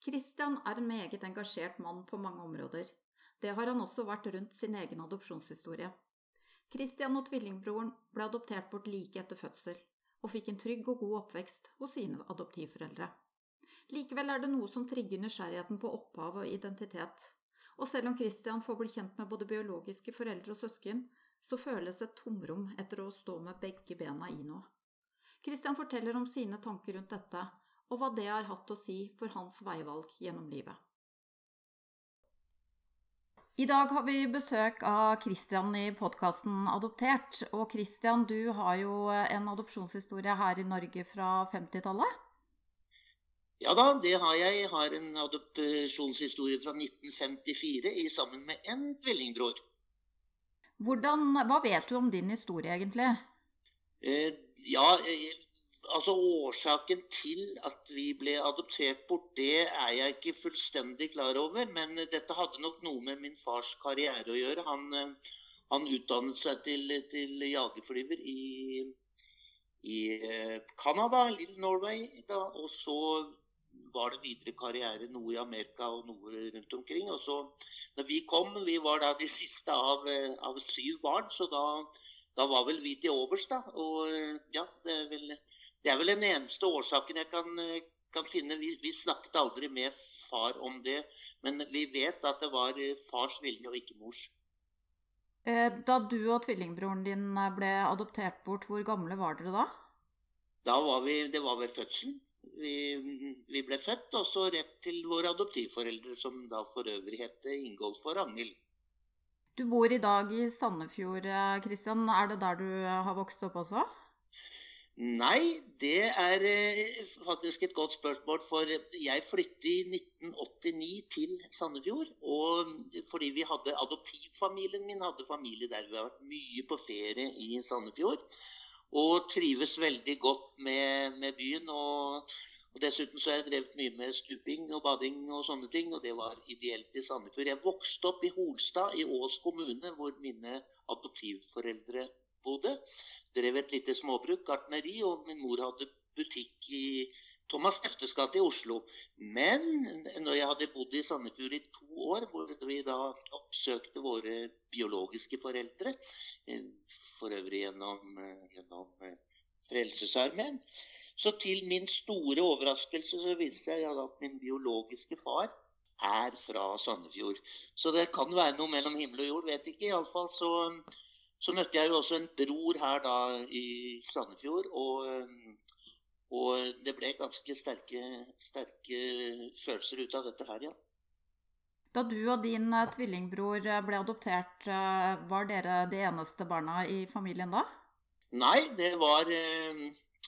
Christian er en meget engasjert mann på mange områder. Det har han også vært rundt sin egen adopsjonshistorie. Christian og tvillingbroren ble adoptert bort like etter fødsel, og fikk en trygg og god oppvekst hos sine adoptivforeldre. Likevel er det noe som trigger nysgjerrigheten på opphav og identitet, og selv om Christian får bli kjent med både biologiske foreldre og søsken, så føles et tomrom etter å stå med begge bena i noe. Christian forteller om sine tanker rundt dette, og hva det har hatt å si for hans veivalg gjennom livet. I dag har vi besøk av Christian i podkasten Adoptert. Og Christian, du har jo en adopsjonshistorie her i Norge fra 50-tallet? Ja da, det har jeg. Jeg har en adopsjonshistorie fra 1954 i sammen med en tvillingbror. hva vet du om din historie, egentlig? Eh, ja, eh, altså Årsaken til at vi ble adoptert bort, det er jeg ikke fullstendig klar over. Men dette hadde nok noe med min fars karriere å gjøre. Han, eh, han utdannet seg til, til jagerflyver i, i eh, Canada, Little Norway. Da, og så var det videre karriere noe i Amerika og noe rundt omkring. Og så når vi kom, vi var da de siste av, eh, av syv barn, så da, da var vel vi til overs, da. Og ja, det er vel det er vel den eneste årsaken jeg kan, eh, kan finne. Vi, vi, snakket aldri med far om det, men vi vet at det var eh, fars vilje og ikke mors. Eh, da du og tvillingbroren din ble adoptert bort, hvor gamle var dere da? Da var vi, Det var ved fødselen. Vi, vi, ble født, og så rett til våre adoptivforeldre, som da for øvrig het Ingolf og Ragnhild. Du bor i dag i Sandefjord, Kristian. Er det der du har vokst opp også? Nei, det er eh, faktisk et godt spørsmål. For jeg flyttet i 1989 til Sandefjord. Og fordi vi hadde adoptivfamilien min hadde familie der. Vi har vært mye på ferie i Sandefjord. Og trives veldig godt med, med byen. Og, og, dessuten så har jeg drevet mye med stuping og bading og sånne ting. Og det var ideelt i Sandefjord. Jeg vokste opp i Holstad i Ås kommune, hvor mine adoptivforeldre bodde. Drev et lite småbruk, gartneri, og min mor hadde butikk i Thomas Eftes gate i Oslo. Men når jeg hadde bodd i Sandefjord i to år, hvor vi da oppsøkte våre biologiske foreldre, eh, for øvrig gjennom, eh, gjennom eh, Frelsesarmeen, så til min store overraskelse så viste jeg at min biologiske far er fra Sandefjord. Så det kan være noe mellom himmel og jord, vet ikke. Iallfall så så møtte jeg jo også en bror her da i Sandefjord. Og, og det ble ganske sterke, sterke, følelser ut av dette her, ja. Da du og din eh, tvillingbror eh, ble adoptert, eh, var dere de eneste barna i familien da? Nei, det var,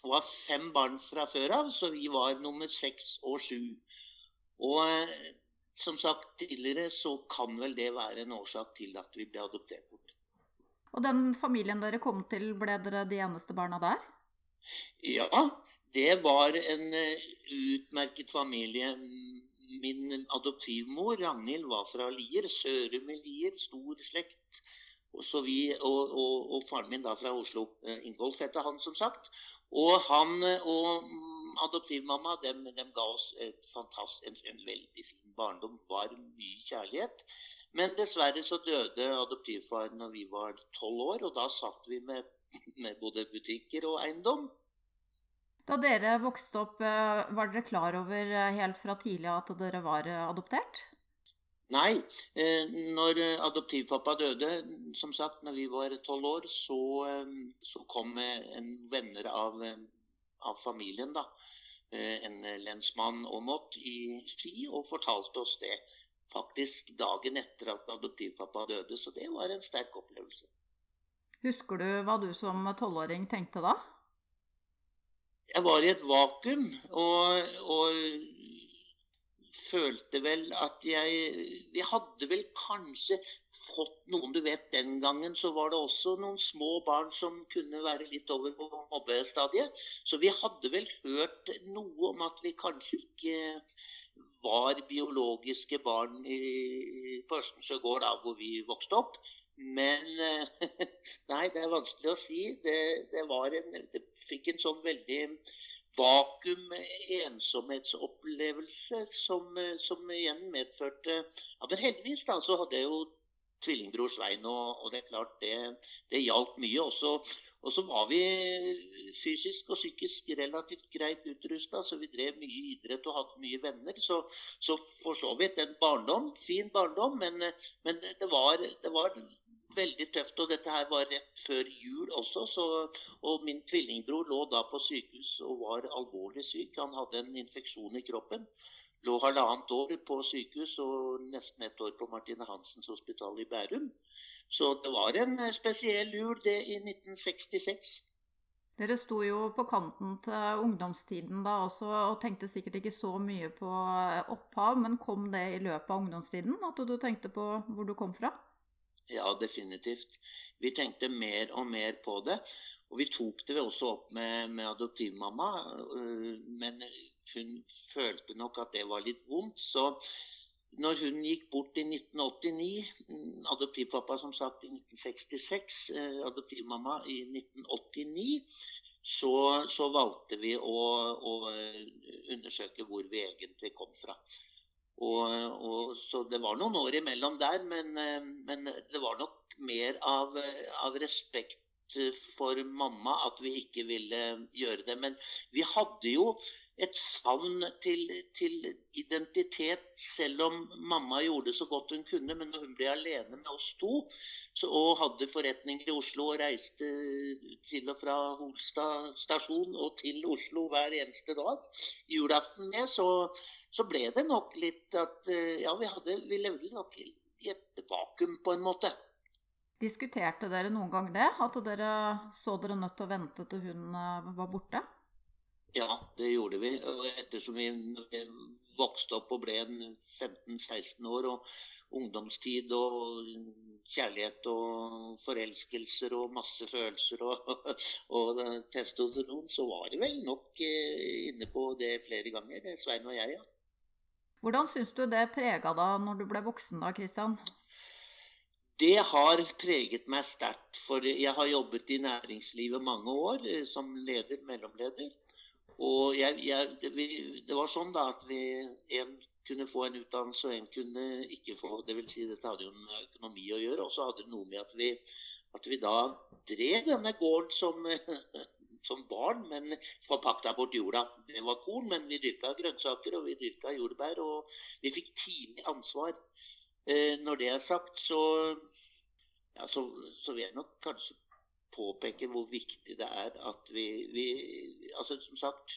var fem barn fra før av, så vi var nummer seks og sju. Og som sagt tidligere, så kan vel det være en årsak til at vi ble adoptert bort. Og den familien dere kom til, ble dere de eneste barna der? Ja, det var en eh, utmerket familie. Min adoptivmor Ragnhild var fra Lier, Sørum i Lier, stor slekt. Og, vi, og, og, og, faren min da fra Oslo. Eh, Ingolf heter han, som sagt. Og han og adoptivmamma dem, dem ga oss en, en, veldig fin barndom. Var mye kjærlighet. Men dessverre så døde adoptivfaren når vi var tolv år, og da satt vi med, med, både butikker og eiendom. Da dere vokste opp, eh, var dere klar over eh, helt fra tidlig at dere var eh, adoptert? Nei. Når adoptivpappa døde, som sagt, når vi var tolv år, så, så, kom en venner av, av familien, da. En lensmann og Mott i Ski og fortalte oss det faktisk dagen etter at adoptivpappa døde. Så det var en sterk opplevelse. Husker du hva du som tolvåring tenkte da? Jeg var i et vakuum og, og følte vel at jeg Vi hadde vel kanskje fått noen Du vet, den gangen så var det også noen små barn som kunne være litt over på mobbestadiet. Så vi hadde vel hørt noe om at vi kanskje ikke var biologiske barn i, på Østensjø gård, da, hvor vi vokste opp. Men Nei, det er vanskelig å si. Det, det, en, det fikk en sånn veldig vakuum, ensomhetsopplevelse, som, som igjen medførte Ja, men heldigvis da, så hadde jeg jo tvillingbror Svein, og, og, det er klart det, det hjalp mye. Og så var vi fysisk og psykisk relativt greit utrusta, så vi drev mye idrett og hadde mye venner. Så, så for så vidt en barndom, fin barndom, men, men det, var, det, var, veldig tøft. Og dette her var rett før jul også, så, og min tvillingbror lå da på sykehus og var alvorlig syk. Han hadde en infeksjon i kroppen lå halvannet år på sykehus og nesten ett år på Martine Hansens hospital i Bærum. Så det var en eh, spesiell jul, det, i 1966. Dere sto jo på kanten til ungdomstiden da også, og tenkte sikkert ikke så mye på eh, opphav, men kom det i løpet av ungdomstiden at du tenkte på hvor du kom fra? Ja, definitivt. Vi tenkte mer og mer på det. Og vi tok det også opp med, med adoptivmamma, øh, men hun følte nok at det var litt vondt. Så når hun gikk bort i 1989, mm, adoptivpappa som sagt i 1966, øh, adoptivmamma i 1989, så, så valgte vi å, å, øh, undersøke hvor vi egentlig kom fra. Og, og, så det var noen år imellom der, men, men det var nok mer av, av respekt for mamma at vi ikke ville gjøre det. Men vi hadde jo et savn til, til, identitet, selv om mamma gjorde så godt hun kunne. Men når hun ble alene med oss to så, og hadde forretninger i Oslo og reiste til og fra Holstad stasjon og til Oslo hver eneste dag julaften med, så, så ble det nok litt at ja, vi, hadde, vi levde nok i et vakuum på en måte. Diskuterte dere noen gang det? At dere så dere nødt til å vente til hun eh, var borte? Ja, det gjorde vi. Ettersom vi, vokste opp og ble 15-16 år, og ungdomstid og kjærlighet og forelskelser og masse følelser og, og, testosteron, så var det vel nok eh, inne på det flere ganger, Svein og jeg, ja. Hvordan syns du det prega deg når du ble voksen da, Kristian? Det har preget meg sterkt. For jeg har jobbet i næringslivet mange år eh, som leder, mellomleder. Og jeg, jeg, det, det, var sånn da at vi, en kunne få en utdannelse, og en kunne ikke få. Det vil si, dette hadde jo med økonomi å gjøre. Og så hadde det noe med at vi, at vi da drev denne gården som, som barn, men forpakta bort jorda. Det var korn, men vi dyrka grønnsaker og vi dyrka jordbær. Og vi fikk tidlig ansvar. Eh, når det er sagt, så, ja, så, så, vil jeg nok kanskje påpeke hvor viktig det er at vi, vi altså Som sagt,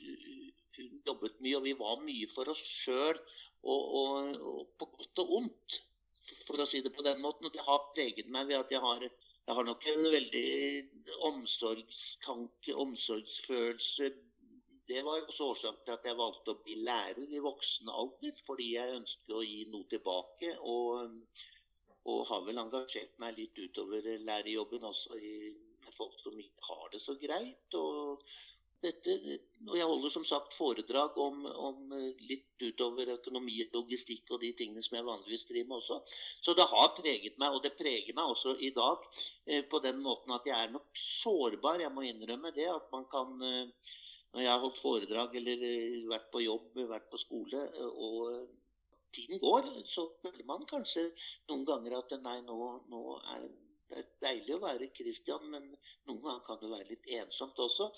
hun jobbet mye, og vi var mye for oss sjøl. Og, og, og, på godt og ondt, for å si det på den måten. Og det har preget meg ved at jeg har, jeg har nok en veldig omsorgstanke, omsorgsfølelse det var også årsaken til at jeg valgte å bli lærer i voksen alder, fordi jeg ønsket å gi noe tilbake. Og, og har vel engasjert meg litt utover lærerjobben også i, folk som har det så greit. Og, dette, og jeg holder som sagt foredrag om, om, litt utover økonomi og logistikk og de tingene som jeg vanligvis driver med også. Så det har preget meg, og det preger meg også i dag eh, på den måten at jeg er nok sårbar. Jeg må innrømme det. At man kan eh, når jeg har holdt foredrag eller eh, vært på jobb, vært på skole, eh, og tiden går, så føler man kanskje noen ganger at nei, nå, nå er det er deilig å være Kristian, men noen ganger kan det være litt ensomt også.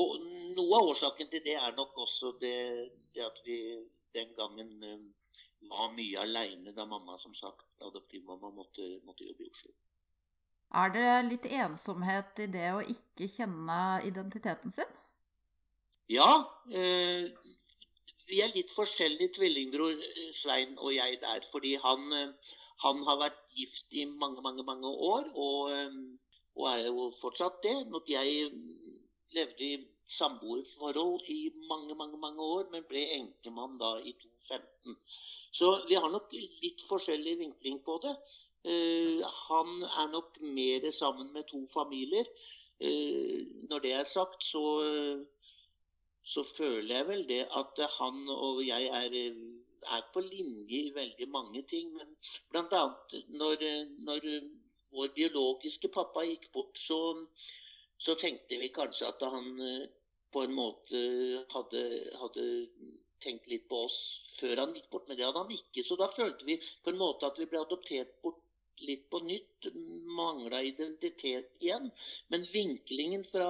Og noe av årsaken til det er nok også det, det at vi den gangen eh, var mye aleine da mamma, som sagt, adoptivmamma, måtte, måtte jobbe i Oslo. Er det litt ensomhet i det å ikke kjenne identiteten sin? Ja. Eh, vi er litt forskjellige, tvillingbror eh, Svein og jeg der. Fordi han, eh, han, har vært gift i mange, mange, mange år, og, eh, og er jo fortsatt det. Jeg levde i samboerforhold i mange, mange, mange år, men ble enkemann da i 2015. Så vi har nok litt forskjellig vinkling på det. Uh, han er nok mer sammen med to familier. Uh, når det er sagt, så uh, så føler jeg vel det at han og jeg er, er på linje i veldig mange ting. Men bl.a. Når, når vår biologiske pappa gikk bort, så, så, tenkte vi kanskje at han på en måte hadde, hadde tenkt litt på oss før han gikk bort, men det hadde han ikke. Så da følte vi på en måte at vi ble adoptert bort litt på nytt. Mangla identitet igjen. Men vinklingen fra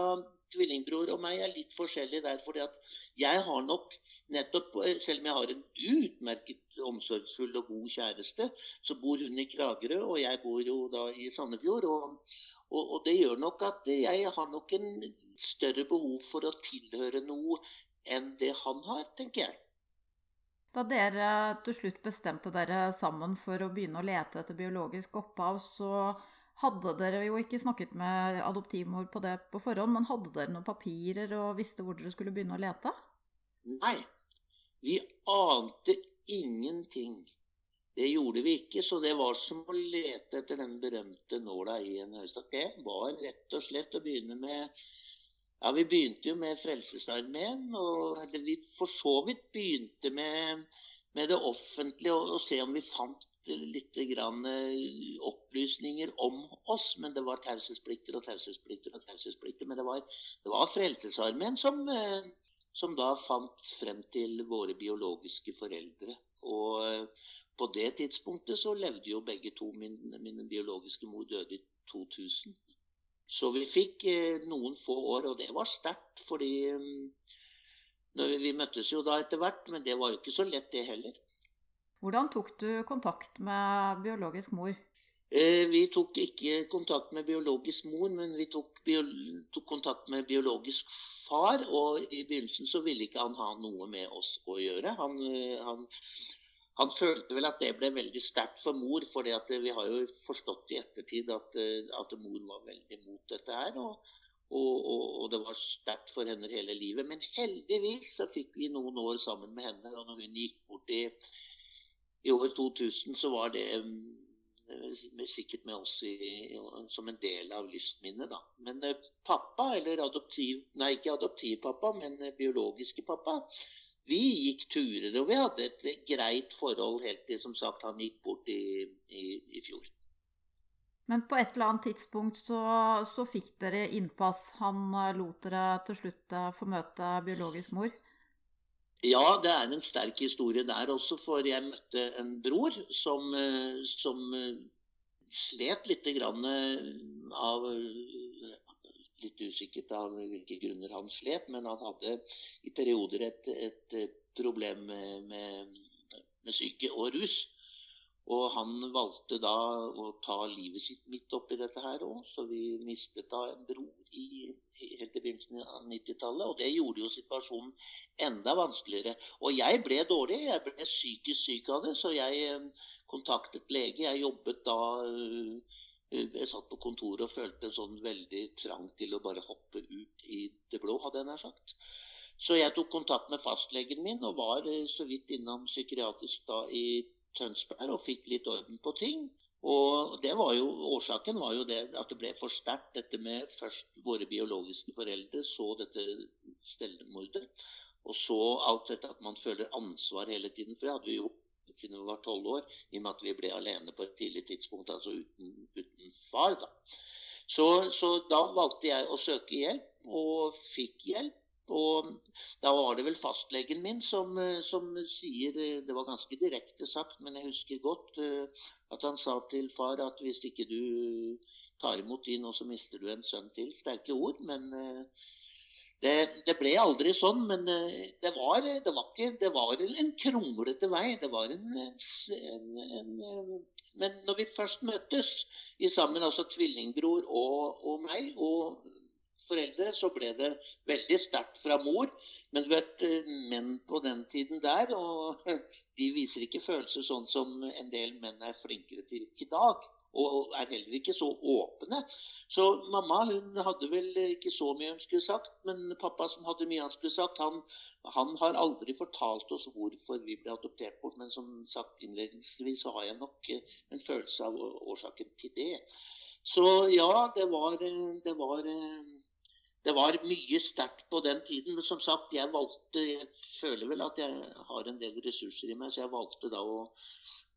tvillingbror og meg er litt forskjellig der. fordi at jeg har nok nettopp, Selv om jeg har en utmerket omsorgsfull og god kjæreste, så bor hun i Kragerø, og jeg bor jo da i Sandefjord. Og, og, og det gjør nok at jeg har nok en større behov for å tilhøre noe enn det han har, tenker jeg. Da dere til slutt bestemte dere sammen for å begynne å lete etter biologisk opphav, så hadde dere jo ikke snakket med adoptivmor på det på forhånd, men hadde dere noen papirer og visste hvor dere skulle begynne å lete? Nei, vi ante ingenting. Det gjorde vi ikke, så det var som å lete etter den berømte nåla i en høystakk. Det var rett og slett å begynne med ja, vi begynte jo med Frelsesarmeen. Og eller vi for så vidt begynte med, med det offentlige og, og, se om vi fant litt eh, opplysninger om oss. Men det var taushetsplikter og taushetsplikter og taushetsplikter. Men det var, det var Frelsesarmeen som, eh, som da fant frem til våre biologiske foreldre. Og eh, på det tidspunktet så levde jo begge to. Min, min biologiske mor døde i 2000. Så vi fikk noen få år, og det var sterkt. Fordi mm, vi møttes jo da etter hvert, men det var jo ikke så lett, det heller. Hvordan tok du kontakt med biologisk mor? Eh, vi tok ikke kontakt med biologisk mor, men vi tok, tok, kontakt med biologisk far. Og i begynnelsen så ville ikke han ha noe med oss å gjøre. Han, eh, han han følte vel at det ble veldig sterkt for mor, for vi har jo forstått i ettertid at, eh, at mor var veldig mot dette her. Og, og, og, og det var sterkt for henne hele livet. Men heldigvis så fikk vi noen år sammen med henne. Og når hun gikk bort i, i år 2000, så var det med, sikkert med oss i, som en del av livsminnet, da. Men uh, pappa, eller adoptiv, nei ikke adoptivpappa, men uh, biologiske pappa, vi gikk turer, og vi hadde et greit forhold helt til som sagt han gikk bort i, i, i fjor. Men på et eller annet tidspunkt så, så fikk dere innpass. Han eh, lot dere til slutt eh, få møte biologisk mor? Ja, det er en sterk historie der også, for jeg møtte en bror som, eh, som slet litt av litt usikkert av hvilke grunner han slet, men han hadde i perioder et, et, problem med, med, med syke og rus. Og han valgte da å ta livet sitt midt oppi dette her òg, så vi mistet da en bror i, helt i begynnelsen av 90-tallet. Og det gjorde jo situasjonen enda vanskeligere. Og jeg ble dårlig, jeg ble psykisk syk av det, så jeg eh, kontaktet lege. Jeg jobbet da uh, jeg satt på kontoret og følte sånn veldig trang til å bare hoppe ut i det blå, hadde jeg nær sagt. Så jeg tok kontakt med fastlegen min og var eh, så vidt innom psykiatrisk da i Tønsberg og fikk litt orden på ting. Og det var jo, Årsaken var jo det at det ble for sterkt, dette med først våre biologiske foreldre, så dette stellemordet. Og så alt dette at man føler ansvar hele tiden. For det hadde vi gjort siden vi var tolv år, i og med at vi ble alene på et tidlig tidspunkt, altså uten, uten far. Da. Så, så, da valgte jeg å søke hjelp, og fikk hjelp. Og da var det vel fastlegen min som, som sier Det var ganske direkte sagt, men jeg husker godt eh, at han sa til far at hvis ikke du tar imot din, så mister du en sønn til. Sterke ord, men eh, det, det, ble aldri sånn, men eh, det var, det var, ikke, det var en kronglete vei. Det var en, en, en, Men når vi først møttes i sammen, altså tvillingbror og, og meg og foreldre, så ble det veldig sterkt fra mor. Men du vet, menn på den tiden der, og de viser ikke følelser sånn som en del menn er flinkere til i dag og er heller ikke så åpne. Så mamma hun hadde vel ikke så mye hun skulle sagt, men pappa som hadde mye han skulle sagt, han, han har aldri fortalt oss hvorfor vi ble adoptert bort. Men som sagt innledningsvis så har jeg nok eh, en følelse av årsaken til det. Så ja, det var, eh, det var eh, det var mye sterkt på den tiden. Men som sagt, jeg valgte Jeg føler vel at jeg har en del ressurser i meg, så jeg valgte da å,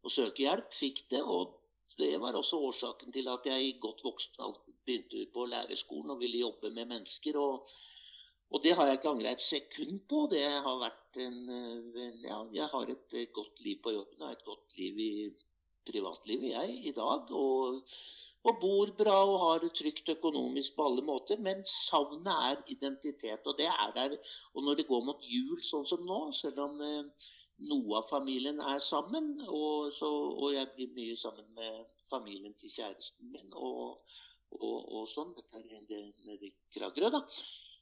å søke hjelp. Fikk det. Og det var også årsaken til at jeg i godt voksen begynte på lærerskolen og ville jobbe med mennesker. Og, Og det har jeg ikke angra et sekund på. Det har vært en Ja, jeg har et godt liv på jobben. og et godt liv i privatlivet, jeg, i dag. Og, og bor bra og har det trygt økonomisk på alle måter. Men savnet er identitet, og det er der. Og når det går mot jul sånn som nå, selv om eh, noe av familien er sammen, og, så, og, jeg blir mye sammen med familien til kjæresten min og, og sånn Dette er nede i Kragerø, da.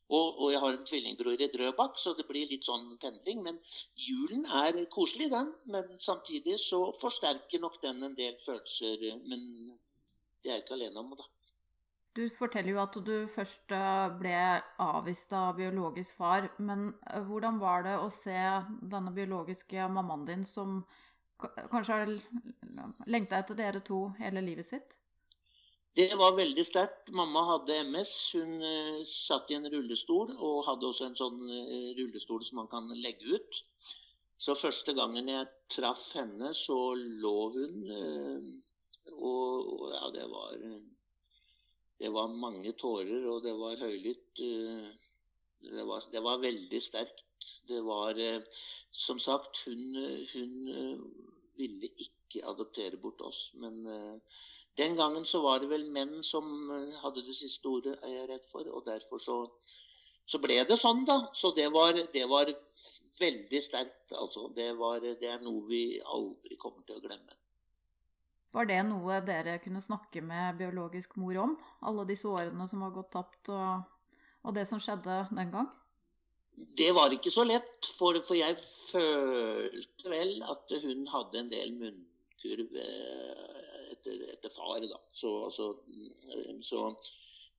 Og, og, jeg har en tvillingbror i Drøbak, så det blir litt sånn pendling. Men julen er koselig, den. Men samtidig så forsterker nok den en del følelser. Men det er jeg ikke alene om, da. Du forteller jo at du først eh, ble avvist av biologisk far. Men eh, hvordan var det å se denne biologiske mammaen din som kanskje har lengta etter dere to hele livet sitt? Det var veldig sterkt. Mamma hadde MS. Hun uh, satt i en rullestol og hadde også en sånn rullestol som man kan legge ut. Så første gangen jeg traff henne, så lå hun og, og, ja, det var Det var mange tårer, og det var høylytt. Det var, det var veldig sterkt. Det var Som sagt, hun, hun ville ikke adoptere bort oss, men den gangen så var det vel menn som eh, hadde det siste ordet, er jeg redd for. Og derfor så, så ble det sånn, da. Så det var, det var veldig sterkt. Altså, det, var, det er noe vi aldri kommer til å glemme. Var det noe dere kunne snakke med biologisk mor om? Alle disse årene som var gått tapt, og, og det som skjedde den gang? Det var ikke så lett, for, for jeg følte vel at hun hadde en del munnkurv etter, etter far. Da. Så, altså, mm, så,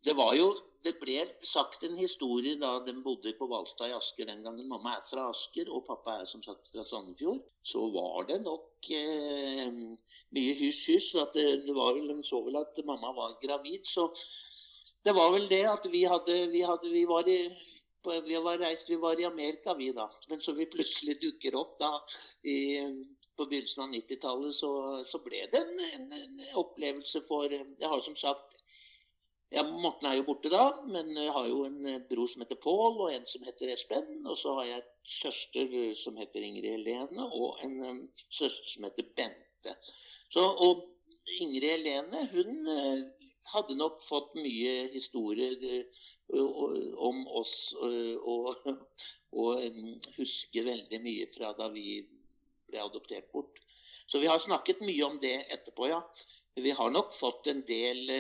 det var jo Det ble sagt en historie da de bodde på Hvalstad i Asker den gangen. Mamma er fra Asker, og pappa er som sagt fra Sandefjord. Så var det nok eh, mye hysj-hysj. Det, var vel, De så vel at mamma var gravid. Så det var vel det at vi hadde Vi, hadde, vi var i vi var reist, vi var i Amerika, vi da. Men så vi plutselig dukker opp da i på begynnelsen av 90-tallet så, så, ble det en, en, en, opplevelse for Jeg har som sagt ja, Morten er jo borte da, men jeg har jo en bror som heter Pål, og en som heter Espen. Og så har jeg et søster som heter Ingrid Helene, og en um, søster som heter Bente. Så, og Ingrid Helene hun hadde nok fått mye historier om oss og, og husker veldig mye fra da vi ble adoptert bort. Så vi har snakket mye om det etterpå, ja. Vi har nok fått en del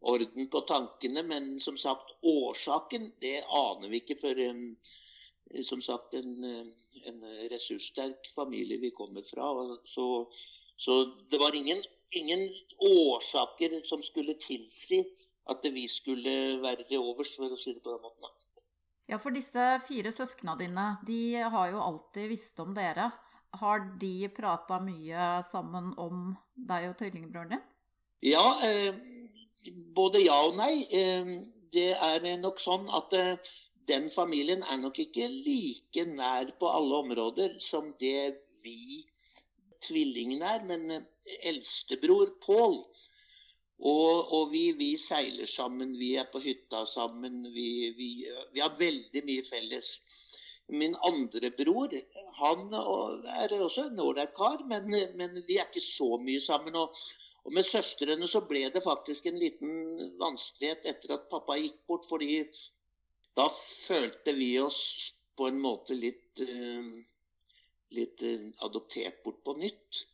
orden på tankene, men som sagt, årsaken det aner vi ikke før um, som sagt en, en, ressurssterk familie vi kommer fra. Så, så det var ingen, ingen, årsaker som skulle tilsi at vi skulle være til overs, for å si det på den måten. Ja, for disse fire søskna dine, de har jo alltid visst om dere. Har de prata mye sammen om deg og tvillingbroren din? Ja, eh, både ja og nei. Eh, det er nok sånn at eh, den familien er nok ikke like nær på alle områder som det vi tvillingene er. Men eh, eldstebror Pål og, og vi, vi, seiler sammen, vi er på hytta sammen. Vi, vi, vi har veldig mye felles. Min andre bror han er også en ålreit kar, men, men, vi er ikke så mye sammen. Og, og, med søstrene så ble det faktisk en liten vanskelighet etter at pappa gikk bort. fordi da følte vi oss på en måte litt, uh, litt uh, adoptert bort på nytt.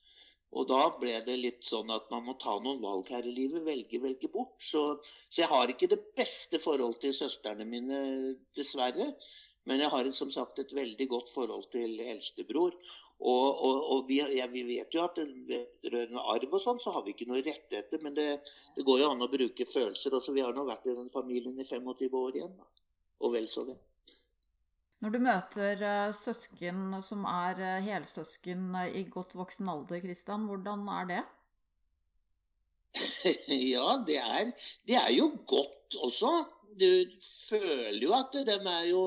Og da ble det litt sånn at man må ta noen valg her i livet. Velge, velge bort. Så, så jeg har ikke det beste forhold til søstrene mine, dessverre. Men jeg har som sagt et veldig godt forhold til eldstebror. Og, og, og vi, ja, vi, vet jo at vedrørende arv og sånn, så har vi ikke noe rettigheter. Men det, det, går jo an å bruke følelser også. Vi har nå vært i den familien i 25 år igjen. Da. Og vel så det. Når du møter uh, søsken som er uh, helsøsken uh, i godt voksen alder, Kristian, hvordan er det? ja, det er, det er jo godt også du føler jo at de er jo,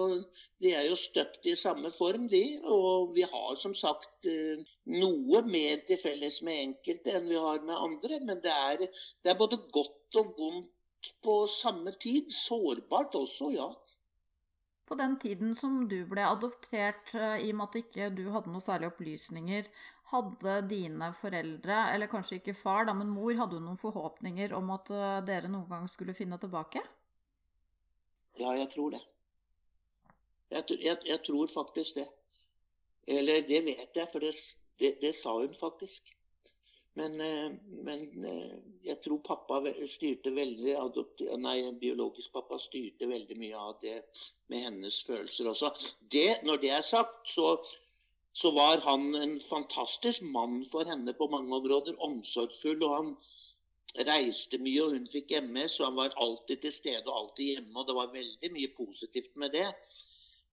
de er jo støpt i samme form, de. Og vi har som sagt eh, noe mer til felles med enkelte enn vi har med andre. Men det er, det er både godt og vondt på samme tid. Sårbart også, ja. På den tiden som du ble adoptert, eh, i og med at ikke du hadde noe særlig opplysninger, hadde dine foreldre, eller kanskje ikke far, da, men mor, hadde hun noen forhåpninger om at eh, dere noen gang skulle finne tilbake? Ja, jeg tror det. Jeg, jeg, jeg tror faktisk det. Eller det vet jeg, for det, det, det sa hun faktisk. Men, eh, men, eh, jeg tror pappa styrte veldig Nei, biologisk pappa styrte veldig mye av det med hennes følelser også. Det, når det er sagt, så, så var han en fantastisk mann for henne på mange områder. Omsorgsfull. Og han reiste mye, og hun fikk MS, og han var alltid til stede og alltid hjemme. Og det var veldig mye positivt med det.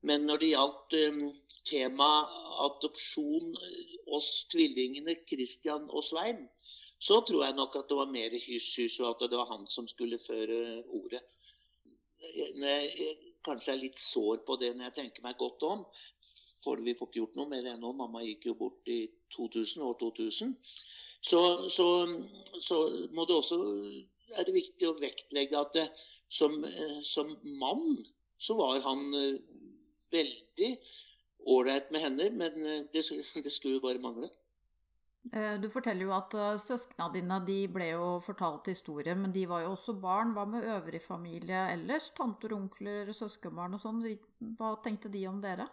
Men når det gjaldt um, temaet adopsjon, eh, oss tvillingene Christian og Svein, så tror jeg nok at det var mer hysj-hysj, og at det var han som skulle føre ordet. Jeg kanskje er litt sår på det når jeg tenker meg godt om, for vi får ikke gjort noe med det ennå. Mamma gikk jo bort i 2000, år 2000. Så, så, så må det også er det viktig å vektlegge at det, som, eh, som mann så var han eh, veldig ålreit med henne, men eh, det, det skulle jo bare mangle. Eh, du forteller jo at eh, søsknene dine de ble jo fortalt historier, men de var jo også barn. Hva med øvrig familie ellers? Tanter, onkler, søskenbarn og sånn. Hva tenkte de om dere?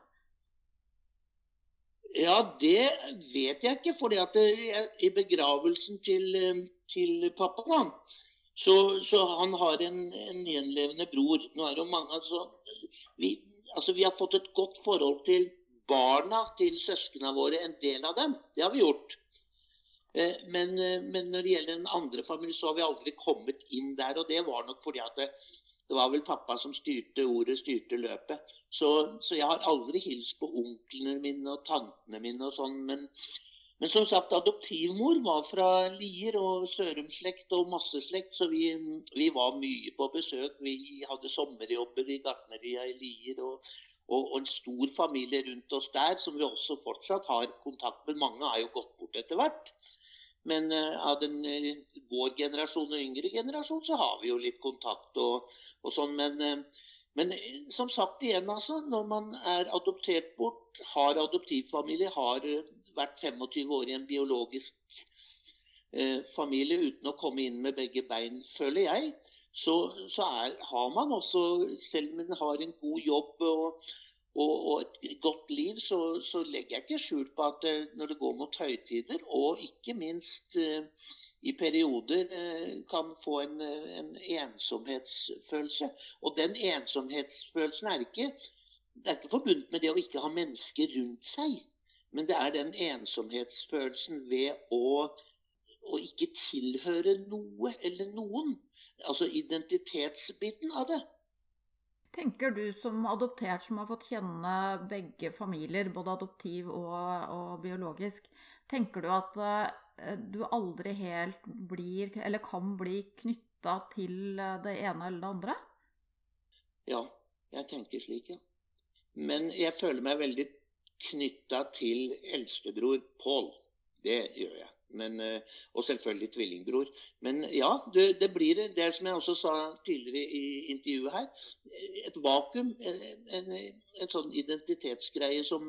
Ja, det vet jeg ikke. fordi at i begravelsen til, til pappa, da, så, så han har en, en, gjenlevende bror. Nå er det jo mange altså, vi, altså, vi har fått et godt forhold til barna til søsknene våre, en del av dem. Det har vi gjort. Eh, men, eh, men, når det gjelder den andre familien, så har vi aldri kommet inn der. Og det var nok fordi at det, var vel pappa som styrte ordet, styrte løpet. Så, så, jeg har aldri hilst på onklene mine og tantene mine og sånn. Men, men, som sagt, adoptivmor var fra Lier og Sørumslekt og masseslekt, så vi, vi, var mye på besøk. Vi hadde sommerjobber i gartneria i Lier. og og, og, en stor familie rundt oss der som vi også fortsatt har kontakt med. Mange har jo gått bort etter hvert. Men uh, av den, uh, vår generasjon og yngre generasjon så har vi jo litt kontakt og, og sånn. Men, uh, men, som sagt igjen, altså. Når man er adoptert bort, har adoptivfamilie, har vært 25 år i en biologisk familie uten å komme inn med begge bein, føler jeg, så, så er, har man også, selv om man har en god jobb og, og, og et godt liv, så, så, legger jeg ikke skjul på at eh, når det går mot høytider, og ikke minst eh, i perioder eh, kan få en, en, ensomhetsfølelse. Og den ensomhetsfølelsen er ikke, er ikke forbundet med det å ikke ha mennesker rundt seg. Men det er den ensomhetsfølelsen ved å, å ikke tilhøre noe eller noen altså identitetsbiten av det. Tenker du som adoptert som har fått kjenne begge familier, både adoptiv og, og biologisk, tenker du at uh, du aldri helt blir, eller kan bli knytta til det ene eller det andre? Ja, jeg tenker slik, ja. Men jeg føler meg veldig knytta til eldstebror Pål. Det gjør jeg. Men, eh, og selvfølgelig tvillingbror. Men ja, det, det, blir det som jeg også sa tidligere i intervjuet her, et vakuum. En, en, en sånn identitetsgreie som,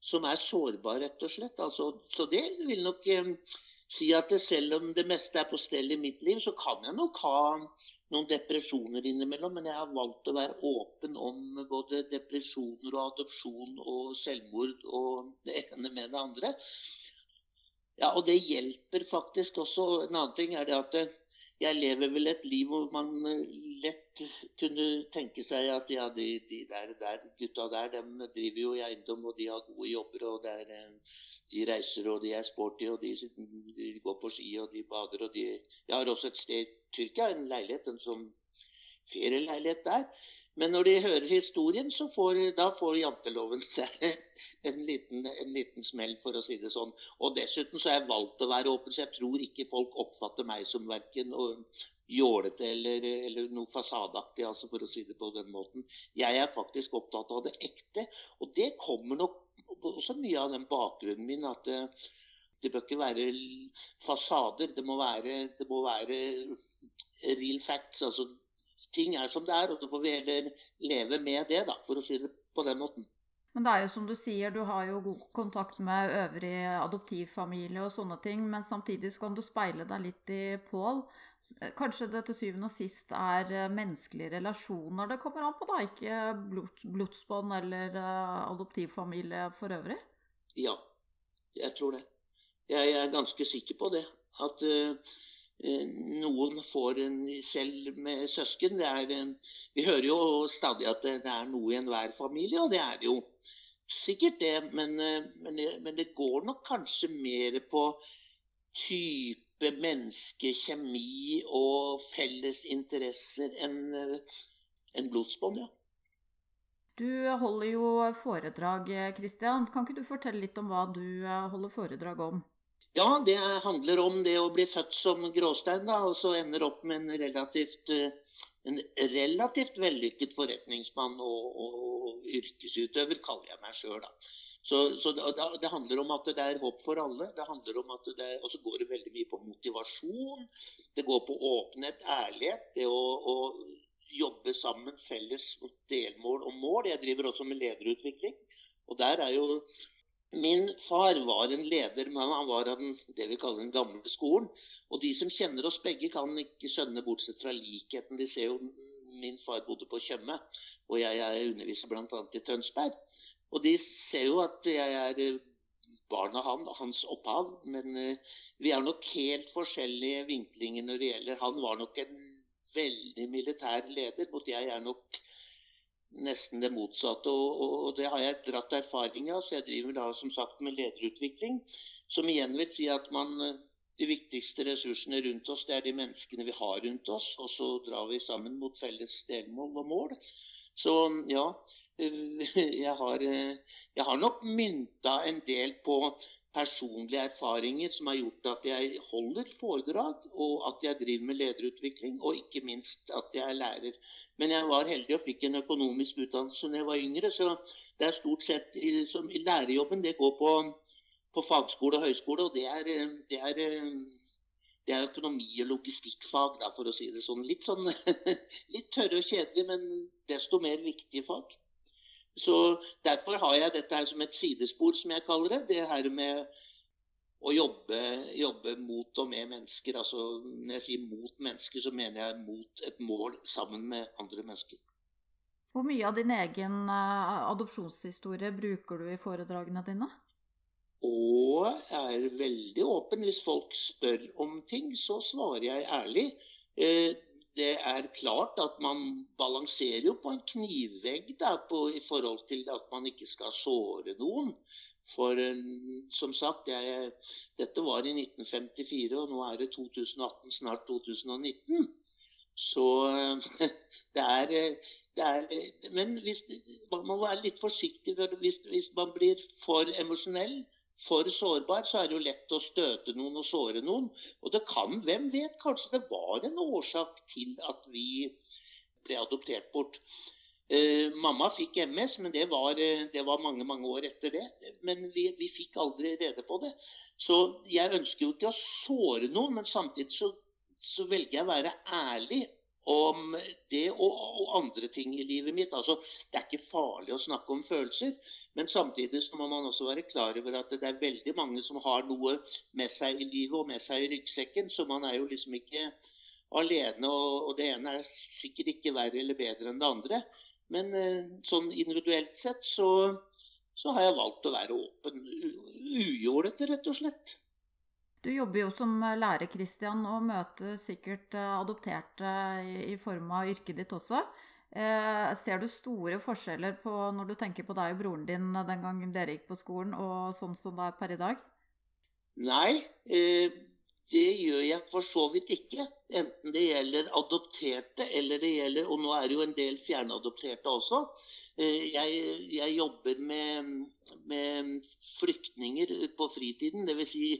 som, er sårbar, rett og slett. Altså, så det vil nok eh, si at selv om det meste er på stell i mitt liv, så kan jeg nok ha noen depresjoner innimellom. Men jeg har valgt å være åpen om både depresjoner og adopsjon og selvmord og det ene med det andre. Ja, og det hjelper faktisk også. En annen ting er det at eh, jeg lever vel et liv hvor man eh, lett kunne tenke seg at ja, de, de der, der, gutta der de driver jo i eiendom, og de har gode jobber, og der, eh, de reiser, og de er sporty, og de, de, går på ski, og de bader, og de Jeg har også et sted i Tyrkia, en leilighet, en sånn ferieleilighet der. Men når de hører historien, så får, da får janteloven seg en liten, en liten, smell, for å si det sånn. Og dessuten så har jeg valgt å være åpen, så jeg tror ikke folk oppfatter meg som verken jålete eller, eller, noe fasadeaktig, altså for å si det på den måten. Jeg er faktisk opptatt av det ekte. Og det kommer nok også mye av den bakgrunnen min at det, det bør ikke være fasader. Det må være, det må være real facts. altså ting er som det er, og så får vi heller leve med det, da, for å si det på den måten. Men det er jo som du sier, du har jo god kontakt med øvrig adoptivfamilie og sånne ting, men samtidig så kan du speile deg litt i Pål. Kanskje det til syvende og sist er eh, menneskelige relasjoner det kommer an på, da, ikke blodsbånd eller eh, adoptivfamilie for øvrig? Ja, jeg tror det. Jeg er ganske sikker på det. At uh, noen får en selv med søsken. Er, vi hører jo stadig at det er noe i enhver familie, og det er det jo sikkert det. Men, men, det, men det går nok kanskje mer på type menneske, kjemi og felles interesser enn en blodsbånd, ja. Du holder jo foredrag, Kristian. Kan ikke du fortelle litt om hva du holder foredrag om? Ja, det handler om det å bli født som gråstein, da, og så ender opp med en relativt, eh, en relativt vellykket forretningsmann og, og, yrkesutøver, kaller jeg meg sjøl. Så, så det, det, handler om at det er håp for alle. det handler om at det, Og så går det veldig mye på motivasjon. Det går på åpenhet, ærlighet. Det å, å jobbe sammen felles mot delmål og mål. Jeg driver også med lederutvikling. Og der er jo Min far var en leder, men han var av det vi kaller den gamle skolen. Og de som kjenner oss begge, kan ikke skjønne, bortsett fra likheten. De ser jo Min far bodde på Tjøme, og jeg er underviser bl.a. i Tønsberg. Og de ser jo at jeg er eh, barn av han, hans opphav. Men uh, vi er nok helt forskjellige vinklinger når det gjelder Han var nok en veldig militær leder, mot jeg er nok nesten det motsatte. Og, og, det har jeg dratt erfaring av, så jeg driver da som sagt med lederutvikling. Som igjen vil si at man eh, de viktigste ressursene rundt oss, det er de menneskene vi har rundt oss. Og så drar vi sammen mot felles delmål og mål. Så ja, jeg har, eh, jeg har nok mynta en del på personlige erfaringer som har gjort at jeg holder foredrag, og at jeg driver med lederutvikling, og ikke minst at jeg er lærer. Men jeg var heldig og fikk en økonomisk utdannelse da jeg var yngre, så det er stort sett som lærerjobben det går på, på fagskole og høyskole, og det er, det er, det er økonomi- og logistikkfag, da, for å si det sånn. Litt, sånn, litt tørre og kjedelig, men desto mer viktige fag. Så Derfor har jeg dette her som et sidespor, som jeg kaller det. Det her med å jobbe, jobbe, mot og med mennesker. Altså, når jeg sier mot mennesker, så mener jeg mot et mål sammen med andre mennesker. Hvor mye av din egen uh, adopsjonshistorie bruker du i foredragene dine? Og jeg er veldig åpen. Hvis folk spør om ting, så svarer jeg ærlig. Eh, det er klart at man balanserer jo på en knivvegg da, på, i forhold til at man ikke skal såre noen. For som sagt, jeg, dette var i 1954, og nå er det 2018, snart 2019. Så det er, det er Men hvis, man må være litt forsiktig. Hvis, hvis man blir for emosjonell, for sårbar, så er det jo lett å støte noen og såre noen. Og det kan, hvem vet, kanskje det var en årsak til at vi ble adoptert bort. Eh, mamma fikk MS, men det var, eh, det var, mange mange år etter det. Men vi, vi, fikk aldri rede på det. Så jeg ønsker jo ikke å såre noen, men samtidig så, så velger jeg å være ærlig om det og, og, andre ting i livet mitt. Altså, det er ikke farlig å snakke om følelser, men samtidig så må man også være klar over at det er veldig mange som har noe med seg i livet og med seg i ryggsekken, så man er jo liksom ikke alene. Og, og det ene er sikkert ikke verre eller bedre enn det andre. Men eh, sånn individuelt sett så, så har jeg valgt å være åpen. Ujålete, rett og slett. Du jobber jo som lærer, Christian, og møter sikkert eh, adopterte i form av yrket ditt også. Eh, ser du store forskjeller på når du tenker på deg og broren din den gangen dere gikk på skolen, og sånn som det er per i dag? Nei, eh, det gjør jeg for så vidt ikke. Enten det gjelder adopterte eller det gjelder Og nå er det jo en del fjernadopterte også. Jeg, jeg jobber med, med flyktninger på fritiden. Dvs. Si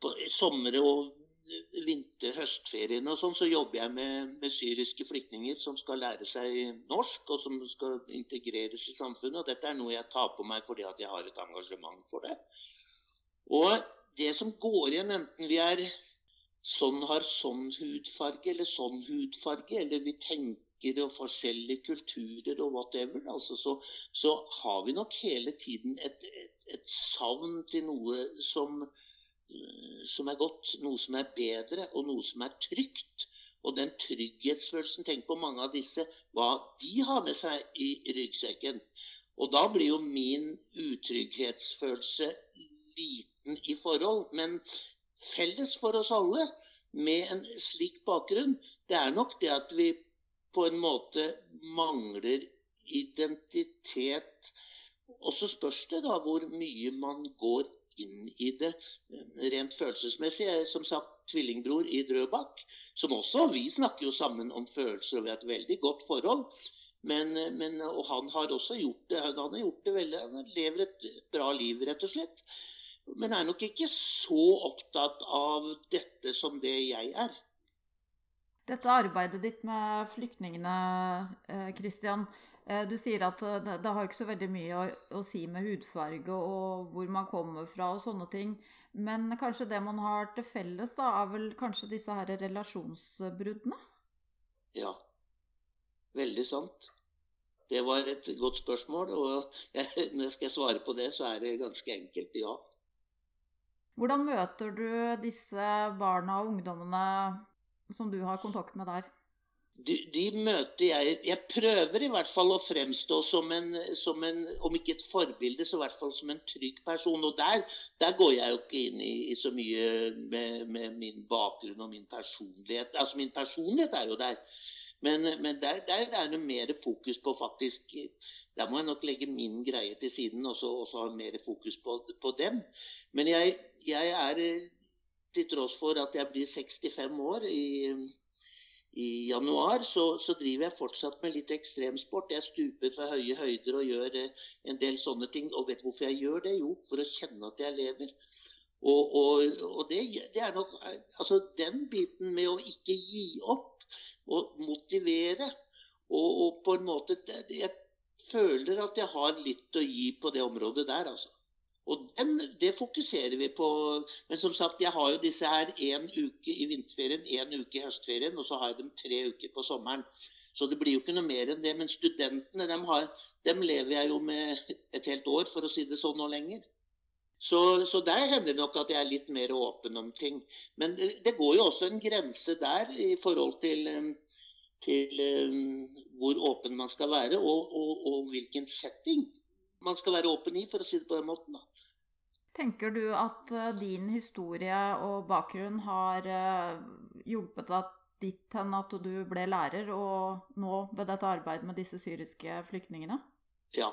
på sommer- og vinter- høstferiene og sånn, så jobber jeg med, med, syriske flyktninger som skal lære seg norsk, og som skal integreres i samfunnet. og Dette er noe jeg tar på meg fordi at jeg har et engasjement for det. Og det som går igjen, enten vi er sånn har sånn hudfarge eller sånn hudfarge, eller vi tenker og forskjellige kulturer og whatever, altså så, så, har vi nok hele tiden et, et, et savn til noe som, som er godt, noe som er bedre, og noe som er trygt. Og den trygghetsfølelsen Tenk på mange av disse, hva de har med seg i ryggsekken. Og da blir jo min utrygghetsfølelse liten i forhold. Men felles for oss alle med en slik bakgrunn, det er nok det at vi på en måte mangler identitet. Og så spørs det da hvor mye man går inn i det rent følelsesmessig. Jeg er som sagt tvillingbror i Drøbak, som også Vi snakker jo sammen om følelser, og vi har et veldig godt forhold. Men, men, og han har også gjort det. Han har gjort det veldig, han lever et bra liv, rett og slett men er nok ikke så opptatt av dette som det jeg er. Dette arbeidet ditt med flyktningene, Kristian. Eh, du sier at eh, det har ikke så veldig mye å, å, si med hudfarge og hvor man kommer fra og sånne ting. Men kanskje det man har til felles, da, er vel kanskje disse her relasjonsbruddene? Ja. Veldig sant. Det var et godt spørsmål, og jeg, når jeg skal svare på det, så er det ganske enkelt ja. Hvordan møter du disse barna og ungdommene som du har kontakt med der? De, de, møter jeg Jeg prøver i hvert fall å fremstå som en, som en, om ikke et forbilde, så i hvert fall som en trygg person. Og der, der går jeg jo ikke inn i, i så mye med, med, min bakgrunn og min personlighet. Altså min personlighet er jo der. Men, men der, der, er det mer fokus på faktisk Der må jeg nok legge min greie til siden og så ha mer fokus på, på dem. Men jeg, jeg, er til tross for at jeg blir 65 år i, i januar, så, så, driver jeg fortsatt med litt ekstremsport. Jeg stuper fra høye høyder og gjør en del sånne ting. Og vet hvorfor jeg gjør det? Jo, for å kjenne at jeg lever. Og, og, og det, det, er nok Altså den biten med å ikke gi opp og motivere. Og, og, på en måte Jeg føler at jeg har litt å gi på det området der, altså. Og den, det fokuserer vi på. Men som sagt, jeg har jo disse her én uke i vinterferien, én uke i høstferien, og så har jeg dem tre uker på sommeren. Så det blir jo ikke noe mer enn det. Men studentene, dem, har, dem lever jeg jo med et helt år, for å si det sånn, og lenger. Så, så, der hender det nok at jeg er litt mer åpen om ting. Men det, det går jo også en grense der i forhold til, til um, hvor åpen man skal være, og, og, og, hvilken setting man skal være åpen i, for å si det på den måten. da. Tenker du at uh, din historie og bakgrunn har uh, hjulpet deg dit hen at du ble lærer, og nå ved dette arbeidet med disse syriske flyktningene? Ja,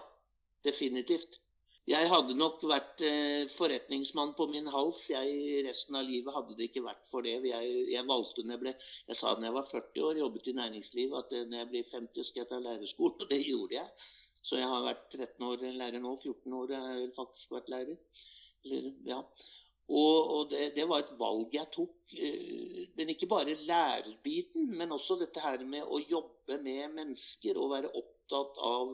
definitivt. Jeg hadde nok vært eh, forretningsmann på min hals. Jeg, resten av livet hadde det ikke vært for det. Jeg, jeg valgte når jeg ble Jeg sa da jeg var 40 år, jobbet i næringslivet, at eh, når jeg blir 50 skal jeg ta lærerskolen. Og det gjorde jeg. Så jeg har vært 13 år lærer nå. 14 år har jeg faktisk vært lærer. Eller, ja. Og, og det, det, var et valg jeg tok. Eh, men ikke bare lærerbiten, men også dette her med å jobbe med mennesker og være opptatt av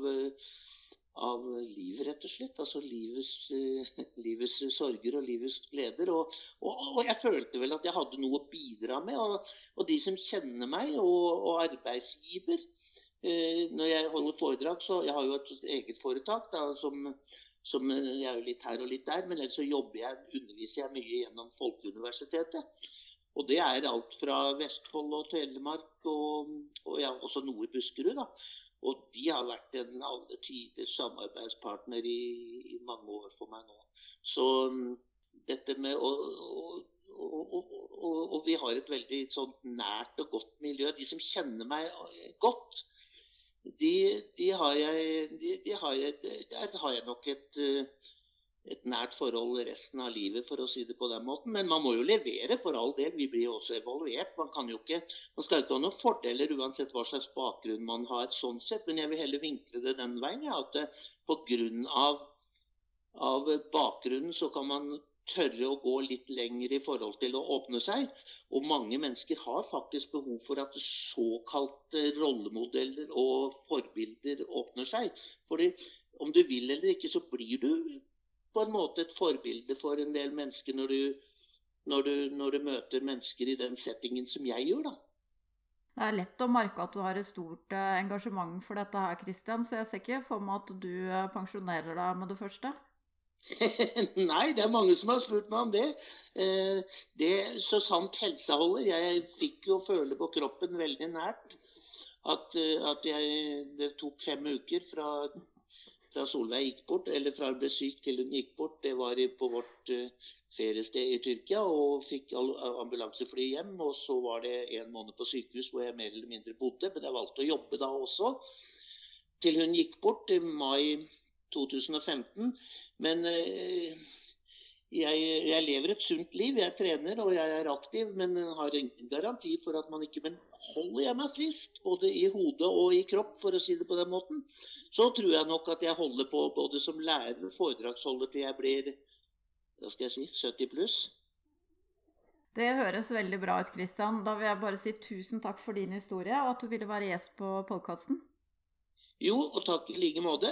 av livet, rett og slett. Altså livets, uh, livets sorger og livets gleder. Og, og, og, jeg følte vel at jeg hadde noe å bidra med. Og, de som kjenner meg, og, arbeidsgiver Når jeg holder foredrag, så Jeg har jo et eget foretak da, som, som Jeg er jo litt her og litt der, men ellers så jeg, underviser jeg mye gjennom Folkeuniversitetet. Og det er alt fra Vestfold og Telemark og, og ja, også noe i Buskerud. da. Og de har vært en alle tiders samarbeidspartner i, i, mange år for meg nå. Så mm, dette med å, og, og, og, og, vi har et veldig sånn nært og godt miljø. De som kjenner meg godt, de, de har jeg, de, har jeg, der har jeg nok et, et nært forhold resten av livet, for å si det på den måten. Men man må jo levere, for all del. Vi blir jo også evaluert. Man, kan jo ikke, man skal jo ikke ha noen fordeler uansett hva slags bakgrunn man har. sånn sett, Men jeg vil heller vinkle det den veien. Ja, at eh, pga. Av, av bakgrunnen så kan man tørre å gå litt lenger i forhold til å åpne seg. Og mange mennesker har faktisk behov for at såkalte rollemodeller og forbilder åpner seg. Fordi om du vil eller ikke, så blir du på en måte et forbilde for en del mennesker når du når du, når du møter mennesker i den settingen som jeg gjør, da. Det er lett å merke at du har et stort eh, engasjement for dette her, Kristian, så jeg ser ikke for meg at du eh, pensjonerer deg med det første. Nei, det er mange som har spurt meg om det. Eh, det Så sant helsa holder. Jeg fikk jo føle på kroppen veldig nært at, at jeg, det tok fem uker fra, fra, Solveig gikk bort, eller fra hun ble syk til hun gikk bort. Det var på vårt feriested i Tyrkia og fikk ambulansefly hjem. Og så var det en måned på sykehus hvor jeg mer eller mindre bodde, men jeg valgte å jobbe da også. Til hun gikk bort i mai 2015. Men eh, jeg, jeg, lever et sunt liv. Jeg trener og jeg er aktiv, men har ingen garanti for at man ikke Men holder jeg meg frisk, både i hodet og i kropp, for å si det på den måten, så tror jeg nok at jeg holder på både som lærer og foredragsholder til jeg blir hva skal jeg si, 70 pluss. Det høres veldig bra ut, Kristian. Da vil jeg bare si tusen takk for din historie, og at du ville være gjest på podkasten. Jo, og takk i like måte.